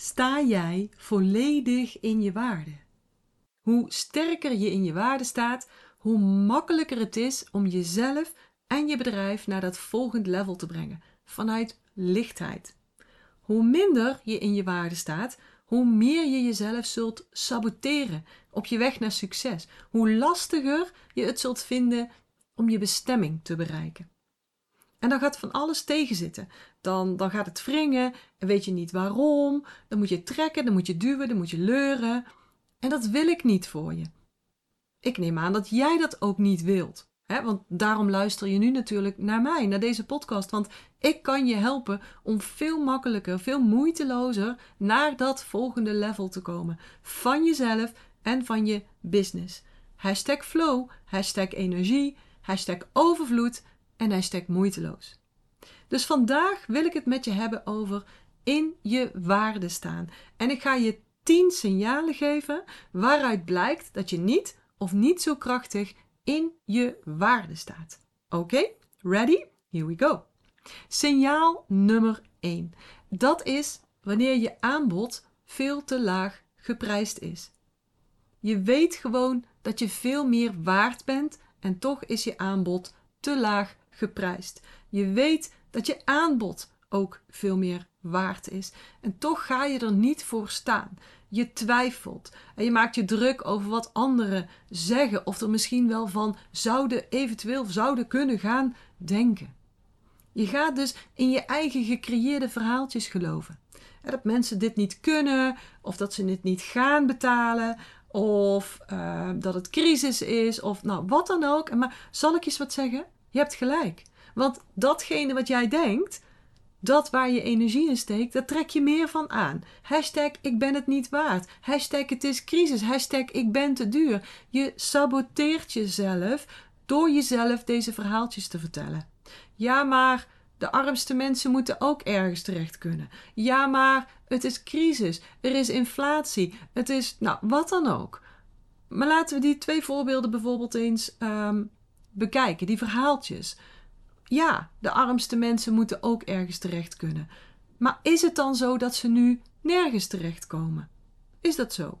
sta jij volledig in je waarde. Hoe sterker je in je waarde staat, hoe makkelijker het is om jezelf en je bedrijf naar dat volgende level te brengen vanuit lichtheid. Hoe minder je in je waarde staat, hoe meer je jezelf zult saboteren op je weg naar succes. Hoe lastiger je het zult vinden om je bestemming te bereiken. En dan gaat van alles tegenzitten. Dan, dan gaat het wringen en weet je niet waarom. Dan moet je trekken, dan moet je duwen, dan moet je leuren. En dat wil ik niet voor je. Ik neem aan dat jij dat ook niet wilt. Hè? Want daarom luister je nu natuurlijk naar mij, naar deze podcast. Want ik kan je helpen om veel makkelijker, veel moeitelozer naar dat volgende level te komen. Van jezelf en van je business. Hashtag flow, hashtag energie, hashtag overvloed en hashtag moeiteloos. Dus vandaag wil ik het met je hebben over in je waarde staan. En ik ga je 10 signalen geven waaruit blijkt dat je niet of niet zo krachtig in je waarde staat. Oké, ready? Here we go. Signaal nummer 1. Dat is wanneer je aanbod veel te laag geprijsd is. Je weet gewoon dat je veel meer waard bent en toch is je aanbod te laag geprijsd. Je weet dat je aanbod ook veel meer waard is. En toch ga je er niet voor staan. Je twijfelt en je maakt je druk over wat anderen zeggen of er misschien wel van zouden, eventueel zouden kunnen gaan denken. Je gaat dus in je eigen gecreëerde verhaaltjes geloven. dat mensen dit niet kunnen, of dat ze dit niet gaan betalen, of uh, dat het crisis is, of nou wat dan ook. Maar zal ik eens wat zeggen? Je hebt gelijk. Want datgene wat jij denkt, dat waar je energie in steekt, daar trek je meer van aan. Hashtag ik ben het niet waard. Hashtag het is crisis. Hashtag ik ben te duur. Je saboteert jezelf door jezelf deze verhaaltjes te vertellen. Ja, maar de armste mensen moeten ook ergens terecht kunnen. Ja, maar het is crisis. Er is inflatie. Het is, nou, wat dan ook. Maar laten we die twee voorbeelden bijvoorbeeld eens um, bekijken, die verhaaltjes. Ja, de armste mensen moeten ook ergens terecht kunnen. Maar is het dan zo dat ze nu nergens terechtkomen? Is dat zo?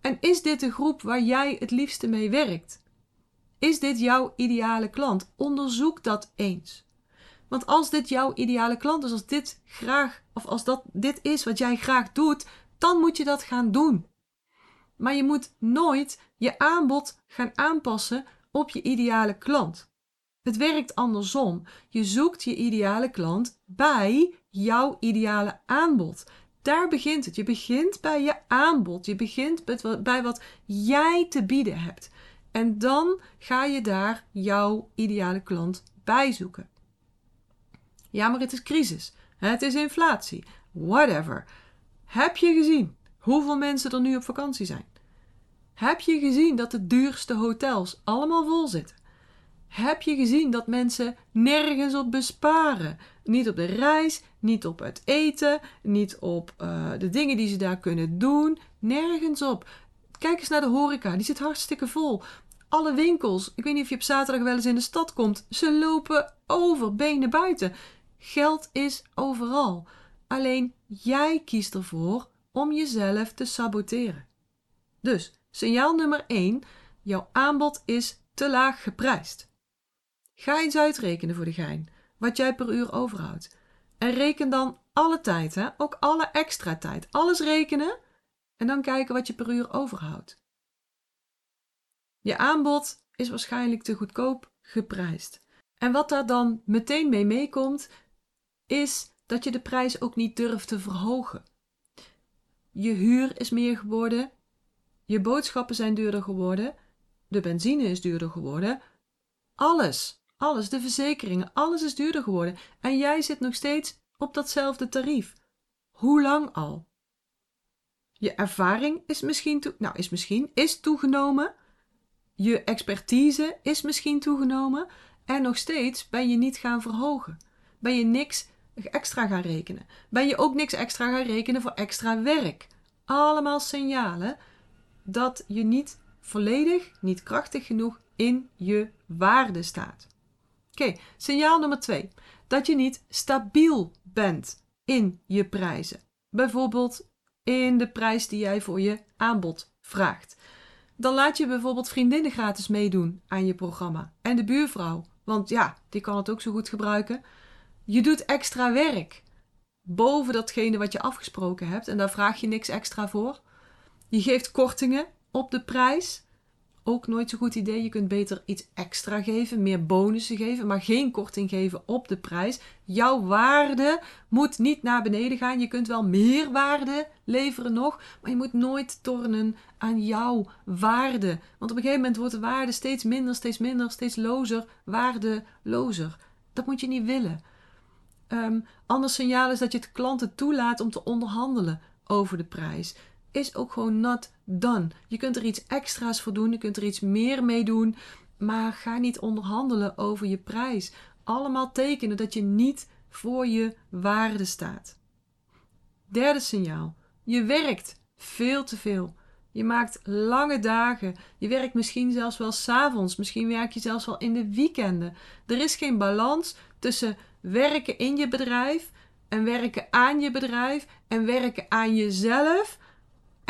En is dit de groep waar jij het liefste mee werkt? Is dit jouw ideale klant? Onderzoek dat eens. Want als dit jouw ideale klant is, als dit graag, of als dat dit is wat jij graag doet, dan moet je dat gaan doen. Maar je moet nooit je aanbod gaan aanpassen op je ideale klant. Het werkt andersom. Je zoekt je ideale klant bij jouw ideale aanbod. Daar begint het. Je begint bij je aanbod. Je begint bij wat jij te bieden hebt. En dan ga je daar jouw ideale klant bij zoeken. Ja, maar het is crisis. Het is inflatie. Whatever. Heb je gezien hoeveel mensen er nu op vakantie zijn? Heb je gezien dat de duurste hotels allemaal vol zitten? Heb je gezien dat mensen nergens op besparen? Niet op de reis, niet op het eten, niet op uh, de dingen die ze daar kunnen doen. Nergens op. Kijk eens naar de horeca, die zit hartstikke vol. Alle winkels, ik weet niet of je op zaterdag wel eens in de stad komt, ze lopen over, benen buiten. Geld is overal. Alleen jij kiest ervoor om jezelf te saboteren. Dus signaal nummer 1: jouw aanbod is te laag geprijsd. Ga eens uitrekenen voor de gein wat jij per uur overhoudt. En reken dan alle tijd, hè? ook alle extra tijd. Alles rekenen en dan kijken wat je per uur overhoudt. Je aanbod is waarschijnlijk te goedkoop geprijsd. En wat daar dan meteen mee meekomt, is dat je de prijs ook niet durft te verhogen. Je huur is meer geworden, je boodschappen zijn duurder geworden, de benzine is duurder geworden. Alles, alles, de verzekeringen, alles is duurder geworden. En jij zit nog steeds op datzelfde tarief. Hoe lang al? Je ervaring is misschien, nou, is misschien, is toegenomen. Je expertise is misschien toegenomen. En nog steeds ben je niet gaan verhogen. Ben je niks extra gaan rekenen? Ben je ook niks extra gaan rekenen voor extra werk? Allemaal signalen dat je niet volledig, niet krachtig genoeg in je waarde staat. Oké, signaal nummer twee. Dat je niet stabiel bent in je prijzen. Bijvoorbeeld in de prijs die jij voor je aanbod vraagt. Dan laat je bijvoorbeeld vriendinnen gratis meedoen aan je programma. En de buurvrouw, want ja, die kan het ook zo goed gebruiken. Je doet extra werk boven datgene wat je afgesproken hebt en daar vraag je niks extra voor. Je geeft kortingen op de prijs. Ook nooit zo'n goed idee. Je kunt beter iets extra geven, meer bonussen geven, maar geen korting geven op de prijs. Jouw waarde moet niet naar beneden gaan. Je kunt wel meer waarde leveren nog, maar je moet nooit tornen aan jouw waarde. Want op een gegeven moment wordt de waarde steeds minder, steeds minder, steeds lozer, waardelozer. Dat moet je niet willen. Um, ander signaal is dat je het klanten toelaat om te onderhandelen over de prijs. Is ook gewoon not done. Je kunt er iets extra's voor doen, je kunt er iets meer mee doen, maar ga niet onderhandelen over je prijs. Allemaal tekenen dat je niet voor je waarde staat. Derde signaal. Je werkt veel te veel. Je maakt lange dagen. Je werkt misschien zelfs wel s'avonds. Misschien werk je zelfs wel in de weekenden. Er is geen balans tussen werken in je bedrijf en werken aan je bedrijf en werken aan jezelf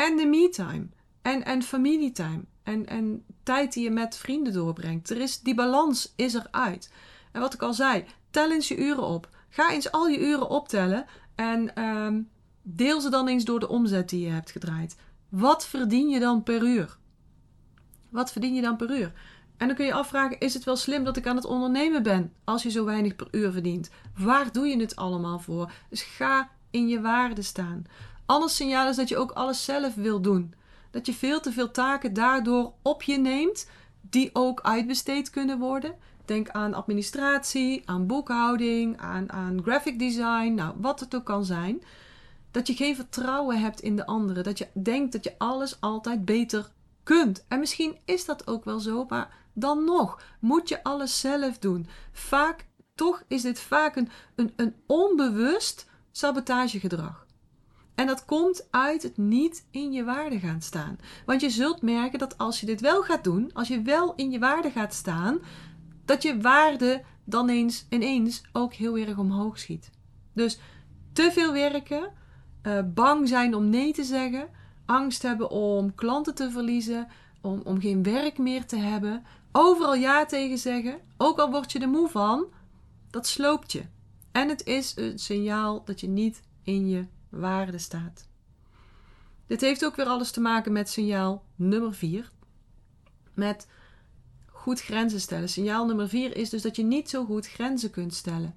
en de me-time en, en familietime en, en tijd die je met vrienden doorbrengt. Er is, die balans is eruit. En wat ik al zei, tel eens je uren op. Ga eens al je uren optellen en ehm, deel ze dan eens door de omzet die je hebt gedraaid. Wat verdien je dan per uur? Wat verdien je dan per uur? En dan kun je afvragen: is het wel slim dat ik aan het ondernemen ben als je zo weinig per uur verdient? Waar doe je het allemaal voor? Dus ga in je waarde staan. Ander signaal is dat je ook alles zelf wil doen. Dat je veel te veel taken daardoor op je neemt, die ook uitbesteed kunnen worden. Denk aan administratie, aan boekhouding, aan, aan graphic design, nou wat het ook kan zijn. Dat je geen vertrouwen hebt in de anderen. Dat je denkt dat je alles altijd beter kunt. En misschien is dat ook wel zo, maar dan nog moet je alles zelf doen. Vaak, toch is dit vaak een, een, een onbewust sabotagegedrag. En dat komt uit het niet in je waarde gaan staan. Want je zult merken dat als je dit wel gaat doen, als je wel in je waarde gaat staan, dat je waarde dan eens ineens ook heel erg omhoog schiet. Dus te veel werken, uh, bang zijn om nee te zeggen, angst hebben om klanten te verliezen, om, om geen werk meer te hebben, overal ja tegen zeggen, ook al word je er moe van, dat sloopt je. En het is een signaal dat je niet in je waarde staat. Dit heeft ook weer alles te maken met signaal nummer 4. Met goed grenzen stellen. Signaal nummer 4 is dus dat je niet zo goed grenzen kunt stellen.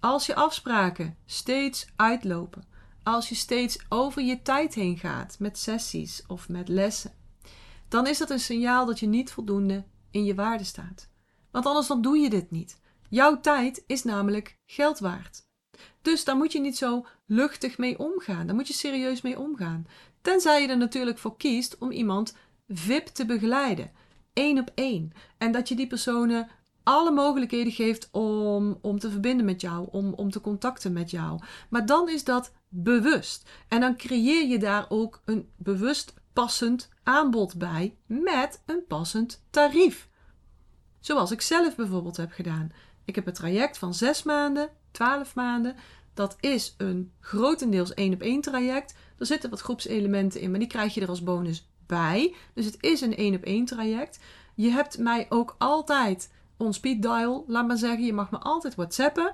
Als je afspraken steeds uitlopen, als je steeds over je tijd heen gaat met sessies of met lessen, dan is dat een signaal dat je niet voldoende in je waarde staat. Want anders dan doe je dit niet. Jouw tijd is namelijk geld waard. Dus daar moet je niet zo luchtig mee omgaan. Daar moet je serieus mee omgaan. Tenzij je er natuurlijk voor kiest om iemand VIP te begeleiden. één op één. En dat je die personen alle mogelijkheden geeft om, om te verbinden met jou, om, om te contacten met jou. Maar dan is dat bewust. En dan creëer je daar ook een bewust passend aanbod bij met een passend tarief. Zoals ik zelf bijvoorbeeld heb gedaan. Ik heb een traject van 6 maanden, 12 maanden. Dat is een grotendeels één op één traject. Er zitten wat groepselementen in, maar die krijg je er als bonus bij. Dus het is een één op één traject. Je hebt mij ook altijd on speed dial, laat maar zeggen. Je mag me altijd WhatsAppen.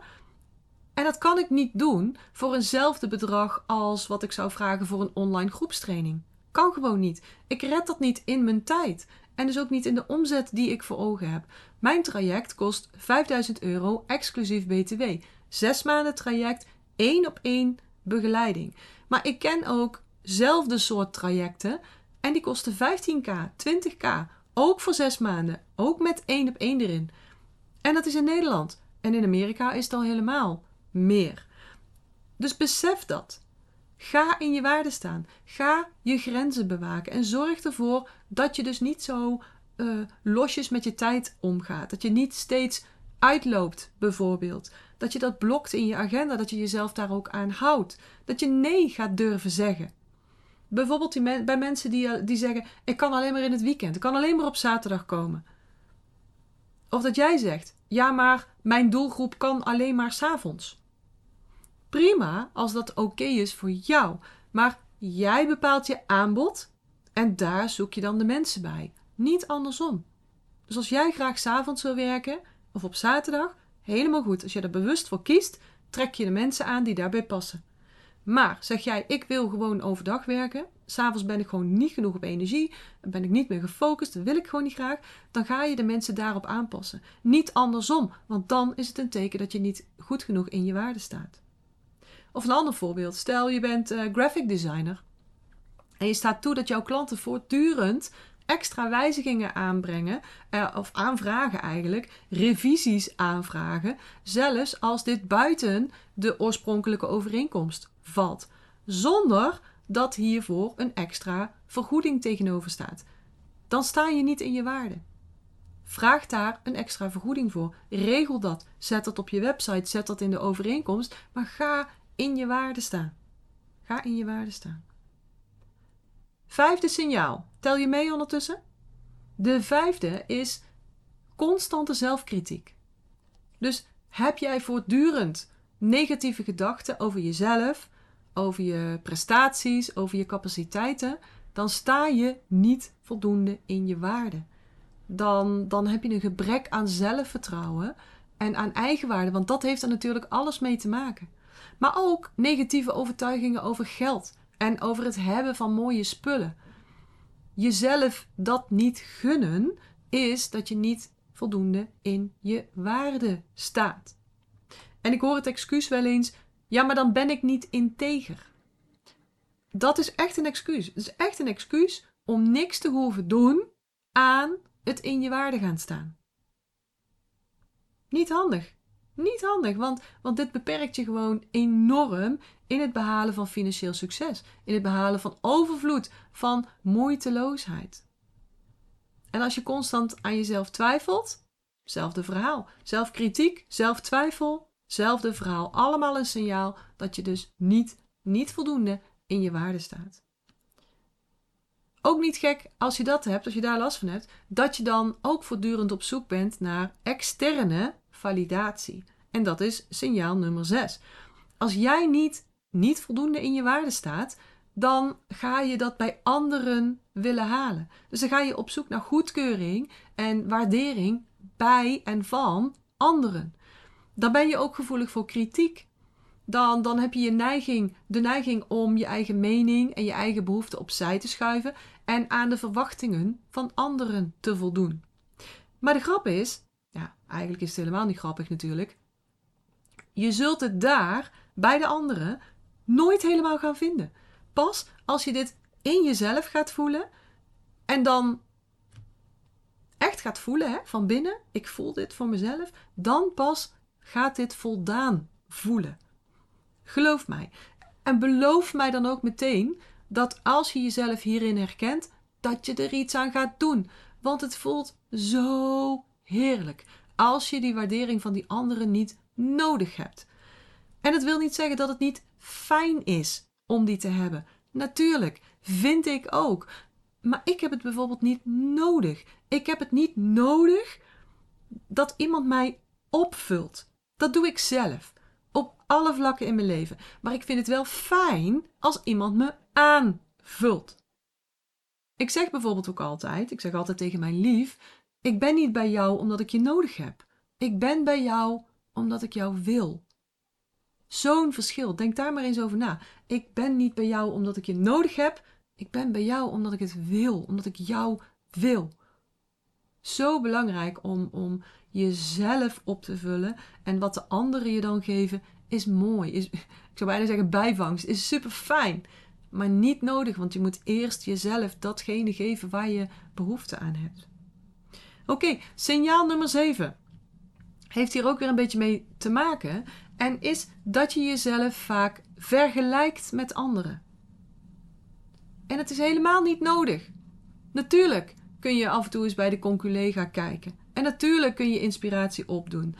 En dat kan ik niet doen voor eenzelfde bedrag als wat ik zou vragen voor een online groepstraining. Kan gewoon niet. Ik red dat niet in mijn tijd. En dus ook niet in de omzet die ik voor ogen heb. Mijn traject kost 5000 euro exclusief BTW. Zes maanden traject, één op één begeleiding. Maar ik ken ook zelfde soort trajecten en die kosten 15k, 20k. Ook voor zes maanden. Ook met één op één erin. En dat is in Nederland. En in Amerika is het al helemaal meer. Dus besef dat. Ga in je waarde staan. Ga je grenzen bewaken. En zorg ervoor dat je dus niet zo uh, losjes met je tijd omgaat. Dat je niet steeds uitloopt, bijvoorbeeld. Dat je dat blokt in je agenda. Dat je jezelf daar ook aan houdt. Dat je nee gaat durven zeggen. Bijvoorbeeld bij mensen die, eh, die zeggen: Ik kan alleen maar in het weekend. Ik kan alleen maar op zaterdag komen. Of dat jij zegt: Ja, maar mijn doelgroep kan alleen maar s'avonds. Prima als dat oké is voor jou. Maar jij bepaalt je aanbod en daar zoek je dan de mensen bij. Niet andersom. Dus als jij graag s'avonds wil werken of op zaterdag, helemaal goed. Als je er bewust voor kiest, trek je de mensen aan die daarbij passen. Maar zeg jij, ik wil gewoon overdag werken, s'avonds ben ik gewoon niet genoeg op energie, ben ik niet meer gefocust, dat wil ik gewoon niet graag, dan ga je de mensen daarop aanpassen. Niet andersom, want dan is het een teken dat je niet goed genoeg in je waarde staat. Of een ander voorbeeld, stel je bent uh, graphic designer en je staat toe dat jouw klanten voortdurend extra wijzigingen aanbrengen, eh, of aanvragen eigenlijk, revisies aanvragen, zelfs als dit buiten de oorspronkelijke overeenkomst valt, zonder dat hiervoor een extra vergoeding tegenover staat. Dan sta je niet in je waarde. Vraag daar een extra vergoeding voor. Regel dat. Zet dat op je website. Zet dat in de overeenkomst. Maar ga in je waarde staan. Ga in je waarde staan. Vijfde signaal. Tel je mee ondertussen? De vijfde is constante zelfkritiek. Dus heb jij voortdurend negatieve gedachten over jezelf, over je prestaties, over je capaciteiten, dan sta je niet voldoende in je waarde. Dan, dan heb je een gebrek aan zelfvertrouwen en aan eigenwaarde, want dat heeft er natuurlijk alles mee te maken. Maar ook negatieve overtuigingen over geld en over het hebben van mooie spullen. Jezelf dat niet gunnen is dat je niet voldoende in je waarde staat. En ik hoor het excuus wel eens: ja, maar dan ben ik niet integer. Dat is echt een excuus. Het is echt een excuus om niks te hoeven doen aan het in je waarde gaan staan. Niet handig. Niet handig, want, want dit beperkt je gewoon enorm in het behalen van financieel succes, in het behalen van overvloed, van moeiteloosheid. En als je constant aan jezelf twijfelt, zelfde verhaal. Zelfkritiek, zelftwijfel, zelfde verhaal. Allemaal een signaal dat je dus niet, niet voldoende in je waarde staat. Ook niet gek als je dat hebt, als je daar last van hebt, dat je dan ook voortdurend op zoek bent naar externe validatie. En dat is signaal nummer 6. Als jij niet, niet voldoende in je waarde staat, dan ga je dat bij anderen willen halen. Dus dan ga je op zoek naar goedkeuring en waardering bij en van anderen. Dan ben je ook gevoelig voor kritiek. Dan, dan heb je, je neiging, de neiging om je eigen mening en je eigen behoeften opzij te schuiven en aan de verwachtingen van anderen te voldoen. Maar de grap is, ja, eigenlijk is het helemaal niet grappig natuurlijk. Je zult het daar bij de anderen nooit helemaal gaan vinden. Pas als je dit in jezelf gaat voelen en dan echt gaat voelen hè, van binnen, ik voel dit voor mezelf, dan pas gaat dit voldaan voelen. Geloof mij. En beloof mij dan ook meteen dat als je jezelf hierin herkent, dat je er iets aan gaat doen. Want het voelt zo heerlijk als je die waardering van die anderen niet nodig hebt. En het wil niet zeggen dat het niet fijn is om die te hebben. Natuurlijk, vind ik ook. Maar ik heb het bijvoorbeeld niet nodig. Ik heb het niet nodig dat iemand mij opvult. Dat doe ik zelf. Op alle vlakken in mijn leven. Maar ik vind het wel fijn als iemand me aanvult. Ik zeg bijvoorbeeld ook altijd, ik zeg altijd tegen mijn lief, ik ben niet bij jou omdat ik je nodig heb. Ik ben bij jou omdat ik jou wil. Zo'n verschil. Denk daar maar eens over na. Ik ben niet bij jou omdat ik je nodig heb. Ik ben bij jou omdat ik het wil, omdat ik jou wil. Zo belangrijk om, om jezelf op te vullen. En wat de anderen je dan geven, is mooi. Is, ik zou bijna zeggen bijvangst. Is super fijn. Maar niet nodig, want je moet eerst jezelf datgene geven waar je behoefte aan hebt. Oké, signaal nummer 7 heeft hier ook weer een beetje mee te maken. En is dat je jezelf vaak vergelijkt met anderen. En het is helemaal niet nodig. Natuurlijk kun je af en toe eens bij de conculega kijken. En natuurlijk kun je inspiratie opdoen.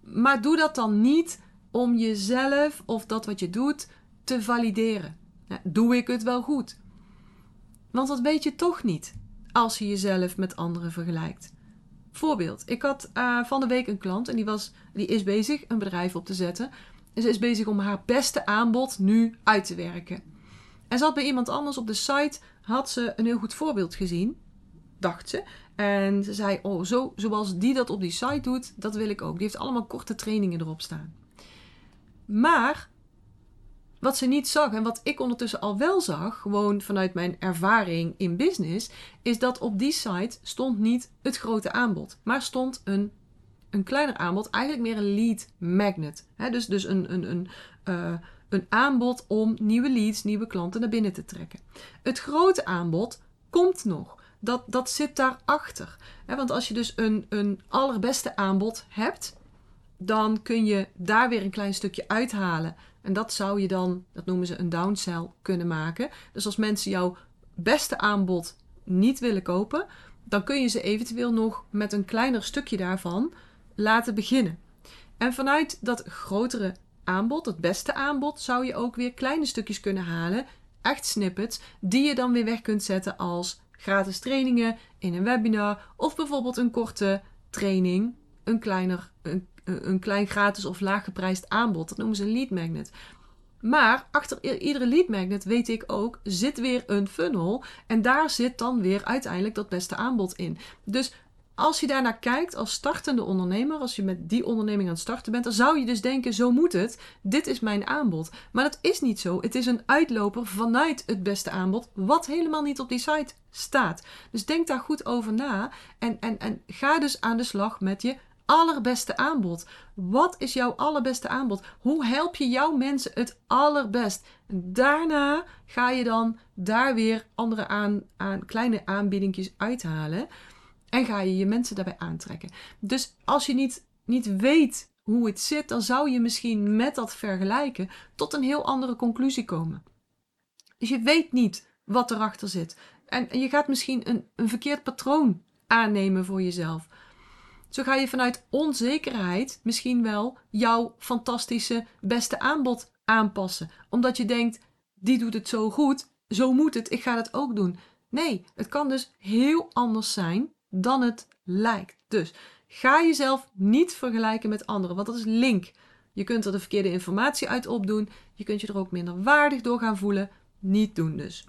Maar doe dat dan niet om jezelf of dat wat je doet te valideren. Doe ik het wel goed? Want dat weet je toch niet als je jezelf met anderen vergelijkt. Voorbeeld, ik had uh, van de week een klant en die, was, die is bezig een bedrijf op te zetten. En ze is bezig om haar beste aanbod nu uit te werken. En ze had bij iemand anders op de site had ze een heel goed voorbeeld gezien, dacht ze. En ze zei: Oh, zo, zoals die dat op die site doet, dat wil ik ook. Die heeft allemaal korte trainingen erop staan. Maar wat ze niet zag en wat ik ondertussen al wel zag, gewoon vanuit mijn ervaring in business, is dat op die site stond niet het grote aanbod, maar stond een, een kleiner aanbod, eigenlijk meer een lead magnet. dus dus een, een, een, uh, een aanbod om nieuwe leads, nieuwe klanten naar binnen te trekken. Het grote aanbod komt nog. Dat, dat zit daarachter. He, want als je dus een, een allerbeste aanbod hebt, dan kun je daar weer een klein stukje uithalen. En dat zou je dan, dat noemen ze een downsell, kunnen maken. Dus als mensen jouw beste aanbod niet willen kopen, dan kun je ze eventueel nog met een kleiner stukje daarvan laten beginnen. En vanuit dat grotere aanbod, het beste aanbod, zou je ook weer kleine stukjes kunnen halen, echt snippets, die je dan weer weg kunt zetten als gratis trainingen in een webinar of bijvoorbeeld een korte training, een kleiner, een, een klein gratis of laaggeprijsd aanbod. Dat noemen ze een lead magnet. Maar achter iedere lead magnet, weet ik ook, zit weer een funnel. En daar zit dan weer uiteindelijk dat beste aanbod in. Dus als je daarnaar kijkt als startende ondernemer, als je met die onderneming aan het starten bent, dan zou je dus denken: zo moet het. Dit is mijn aanbod. Maar dat is niet zo. Het is een uitloper vanuit het beste aanbod, wat helemaal niet op die site staat. Dus denk daar goed over na en, en, en ga dus aan de slag met je allerbeste aanbod. Wat is jouw allerbeste aanbod? Hoe help je jouw mensen het allerbest? daarna ga je dan daar weer andere aan, aan kleine aanbiedingjes uithalen. En ga je je mensen daarbij aantrekken. Dus als je niet, niet weet hoe het zit, dan zou je misschien met dat vergelijken tot een heel andere conclusie komen. Dus je weet niet wat erachter zit. En je gaat misschien een, een verkeerd patroon aannemen voor jezelf. Zo ga je vanuit onzekerheid misschien wel jouw fantastische beste aanbod aanpassen. Omdat je denkt, die doet het zo goed, zo moet het, ik ga het ook doen. Nee, het kan dus heel anders zijn dan het lijkt. Dus ga jezelf niet vergelijken met anderen, want dat is link. Je kunt er de verkeerde informatie uit opdoen. Je kunt je er ook minder waardig door gaan voelen. Niet doen dus.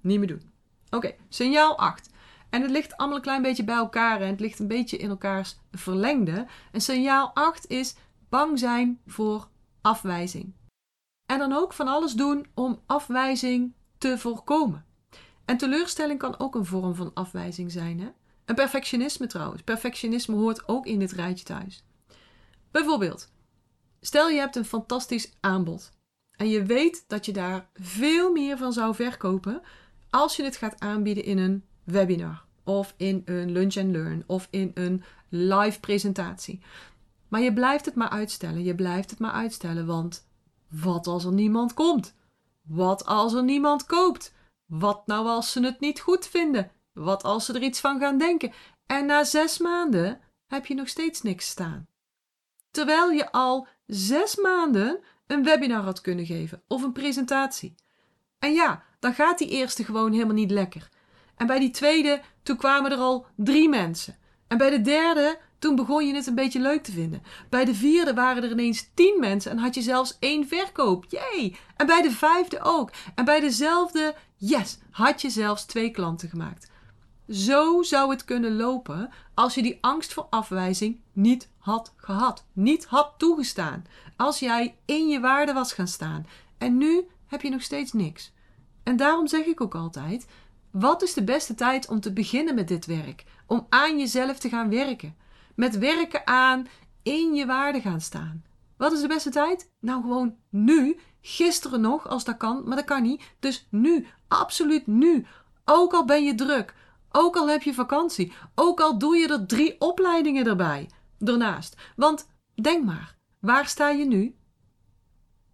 Niet meer doen. Oké, signaal 8. En het ligt allemaal een klein beetje bij elkaar en het ligt een beetje in elkaars verlengde. En signaal 8 is bang zijn voor afwijzing. En dan ook van alles doen om afwijzing te voorkomen. En teleurstelling kan ook een vorm van afwijzing zijn. Hè? En perfectionisme trouwens. Perfectionisme hoort ook in dit rijtje thuis. Bijvoorbeeld, stel je hebt een fantastisch aanbod. En je weet dat je daar veel meer van zou verkopen als je het gaat aanbieden in een webinar of in een lunch and learn of in een live presentatie. Maar je blijft het maar uitstellen, je blijft het maar uitstellen, want wat als er niemand komt? Wat als er niemand koopt? Wat nou als ze het niet goed vinden? Wat als ze er iets van gaan denken? En na zes maanden heb je nog steeds niks staan. Terwijl je al zes maanden een webinar had kunnen geven of een presentatie. En ja, dan gaat die eerste gewoon helemaal niet lekker. En bij die tweede, toen kwamen er al drie mensen. En bij de derde, toen begon je het een beetje leuk te vinden. Bij de vierde waren er ineens tien mensen en had je zelfs één verkoop. Jee! En bij de vijfde ook. En bij dezelfde, yes, had je zelfs twee klanten gemaakt. Zo zou het kunnen lopen als je die angst voor afwijzing niet had gehad, niet had toegestaan. Als jij in je waarde was gaan staan. En nu heb je nog steeds niks. En daarom zeg ik ook altijd: wat is de beste tijd om te beginnen met dit werk? Om aan jezelf te gaan werken. Met werken aan in je waarde gaan staan. Wat is de beste tijd? Nou, gewoon nu. Gisteren nog, als dat kan, maar dat kan niet. Dus nu, absoluut nu. Ook al ben je druk, ook al heb je vakantie, ook al doe je er drie opleidingen erbij, ernaast. Want denk maar, waar sta je nu?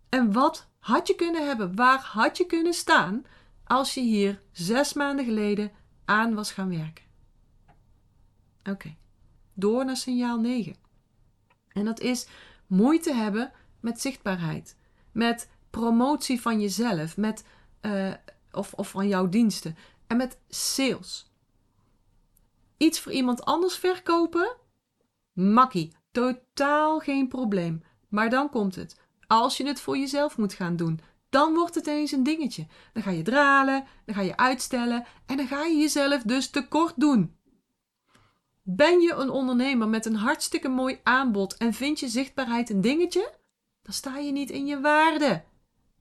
En wat had je kunnen hebben? Waar had je kunnen staan als je hier zes maanden geleden aan was gaan werken? Oké, door naar signaal 9. En dat is moeite hebben met zichtbaarheid, met promotie van jezelf, met, uh, of, of van jouw diensten en met sales. Iets voor iemand anders verkopen? Makkie, totaal geen probleem. Maar dan komt het. Als je het voor jezelf moet gaan doen, dan wordt het eens een dingetje. Dan ga je dralen, dan ga je uitstellen en dan ga je jezelf dus tekort doen. Ben je een ondernemer met een hartstikke mooi aanbod en vind je zichtbaarheid een dingetje? Dan sta je niet in je waarde.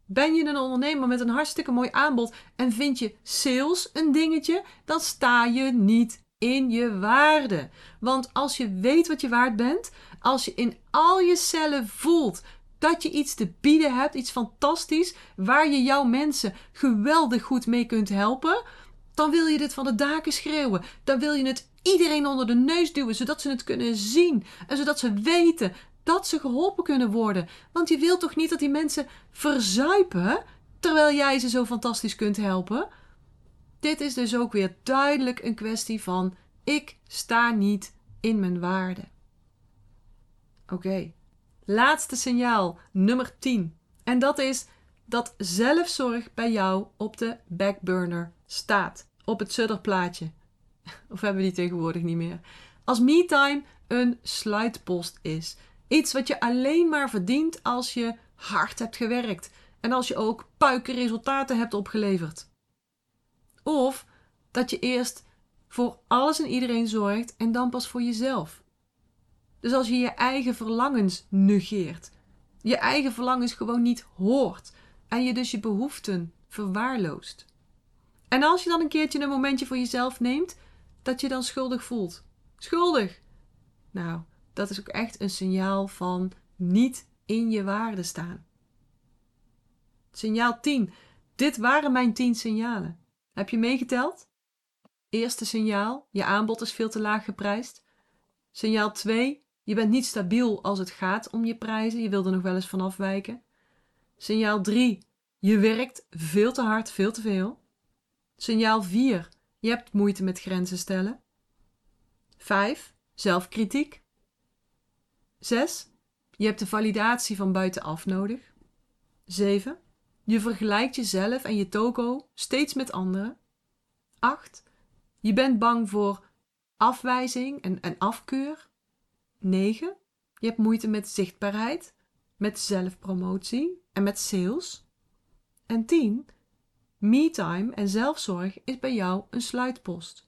Ben je een ondernemer met een hartstikke mooi aanbod en vind je sales een dingetje? Dan sta je niet in je waarde. Want als je weet wat je waard bent, als je in al je cellen voelt dat je iets te bieden hebt, iets fantastisch, waar je jouw mensen geweldig goed mee kunt helpen, dan wil je dit van de daken schreeuwen. Dan wil je het iedereen onder de neus duwen, zodat ze het kunnen zien en zodat ze weten dat ze geholpen kunnen worden. Want je wilt toch niet dat die mensen verzuipen terwijl jij ze zo fantastisch kunt helpen? Dit is dus ook weer duidelijk een kwestie van ik sta niet in mijn waarde. Oké, laatste signaal, nummer 10. En dat is dat zelfzorg bij jou op de backburner staat. Op het sudderplaatje. Of hebben we die tegenwoordig niet meer? Als me-time een sluitpost is. Iets wat je alleen maar verdient als je hard hebt gewerkt. En als je ook puiken resultaten hebt opgeleverd. Of dat je eerst voor alles en iedereen zorgt en dan pas voor jezelf. Dus als je je eigen verlangens negeert, je eigen verlangens gewoon niet hoort en je dus je behoeften verwaarloost. En als je dan een keertje een momentje voor jezelf neemt, dat je dan schuldig voelt. Schuldig! Nou, dat is ook echt een signaal van niet in je waarde staan. Signaal 10. Dit waren mijn 10 signalen. Heb je meegeteld? Eerste signaal: je aanbod is veel te laag geprijsd. Signaal 2: je bent niet stabiel als het gaat om je prijzen, je wil er nog wel eens van afwijken. Signaal 3: je werkt veel te hard, veel te veel. Signaal 4: je hebt moeite met grenzen stellen. 5. Zelfkritiek. 6. Je hebt de validatie van buitenaf nodig. 7. Je vergelijkt jezelf en je toko steeds met anderen. 8. Je bent bang voor afwijzing en, en afkeur. 9. Je hebt moeite met zichtbaarheid, met zelfpromotie en met sales. En 10. Me-time en zelfzorg is bij jou een sluitpost.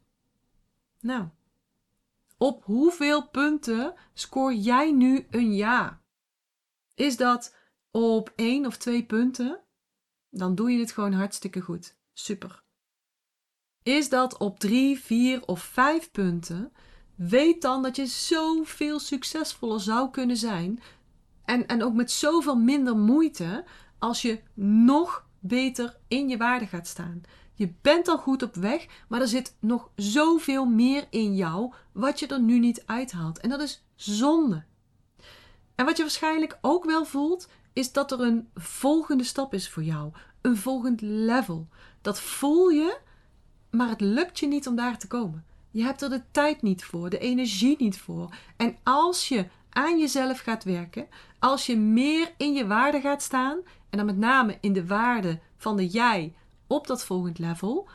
Nou, op hoeveel punten scoor jij nu een ja? Is dat op één of twee punten? Dan doe je het gewoon hartstikke goed. Super. Is dat op drie, vier of vijf punten? Weet dan dat je zoveel succesvoller zou kunnen zijn. En, en ook met zoveel minder moeite als je nog beter in je waarde gaat staan. Je bent al goed op weg, maar er zit nog zoveel meer in jou wat je er nu niet uithaalt. En dat is zonde. En wat je waarschijnlijk ook wel voelt, is dat er een volgende stap is voor jou. Een volgend level. Dat voel je, maar het lukt je niet om daar te komen. Je hebt er de tijd niet voor, de energie niet voor. En als je aan jezelf gaat werken, als je meer in je waarde gaat staan, en dan met name in de waarde van de jij op dat volgend level,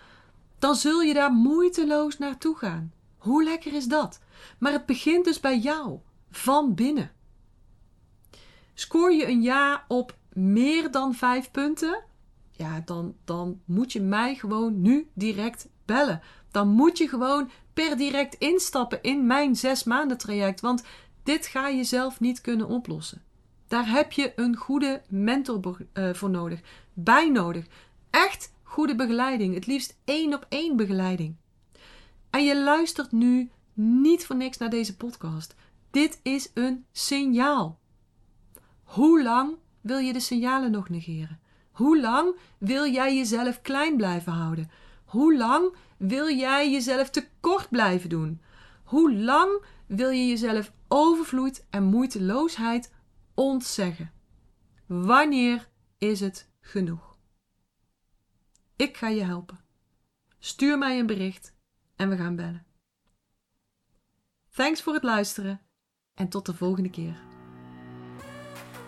dan zul je daar moeiteloos naartoe gaan. Hoe lekker is dat? Maar het begint dus bij jou, van binnen. Scoor je een ja op meer dan vijf punten? Ja, dan, dan moet je mij gewoon nu direct bellen. Dan moet je gewoon per direct instappen in mijn zes maanden traject. Want dit ga je zelf niet kunnen oplossen. Daar heb je een goede mentor uh, voor nodig, bij nodig. Echt goede begeleiding, het liefst één op één begeleiding. En je luistert nu niet voor niks naar deze podcast. Dit is een signaal. Hoe lang wil je de signalen nog negeren? Hoe lang wil jij jezelf klein blijven houden? Hoe lang wil jij jezelf tekort blijven doen? Hoe lang wil je jezelf overvloed en moeiteloosheid ontzeggen? Wanneer is het genoeg? Ik ga je helpen. Stuur mij een bericht en we gaan bellen. Thanks voor het luisteren en tot de volgende keer.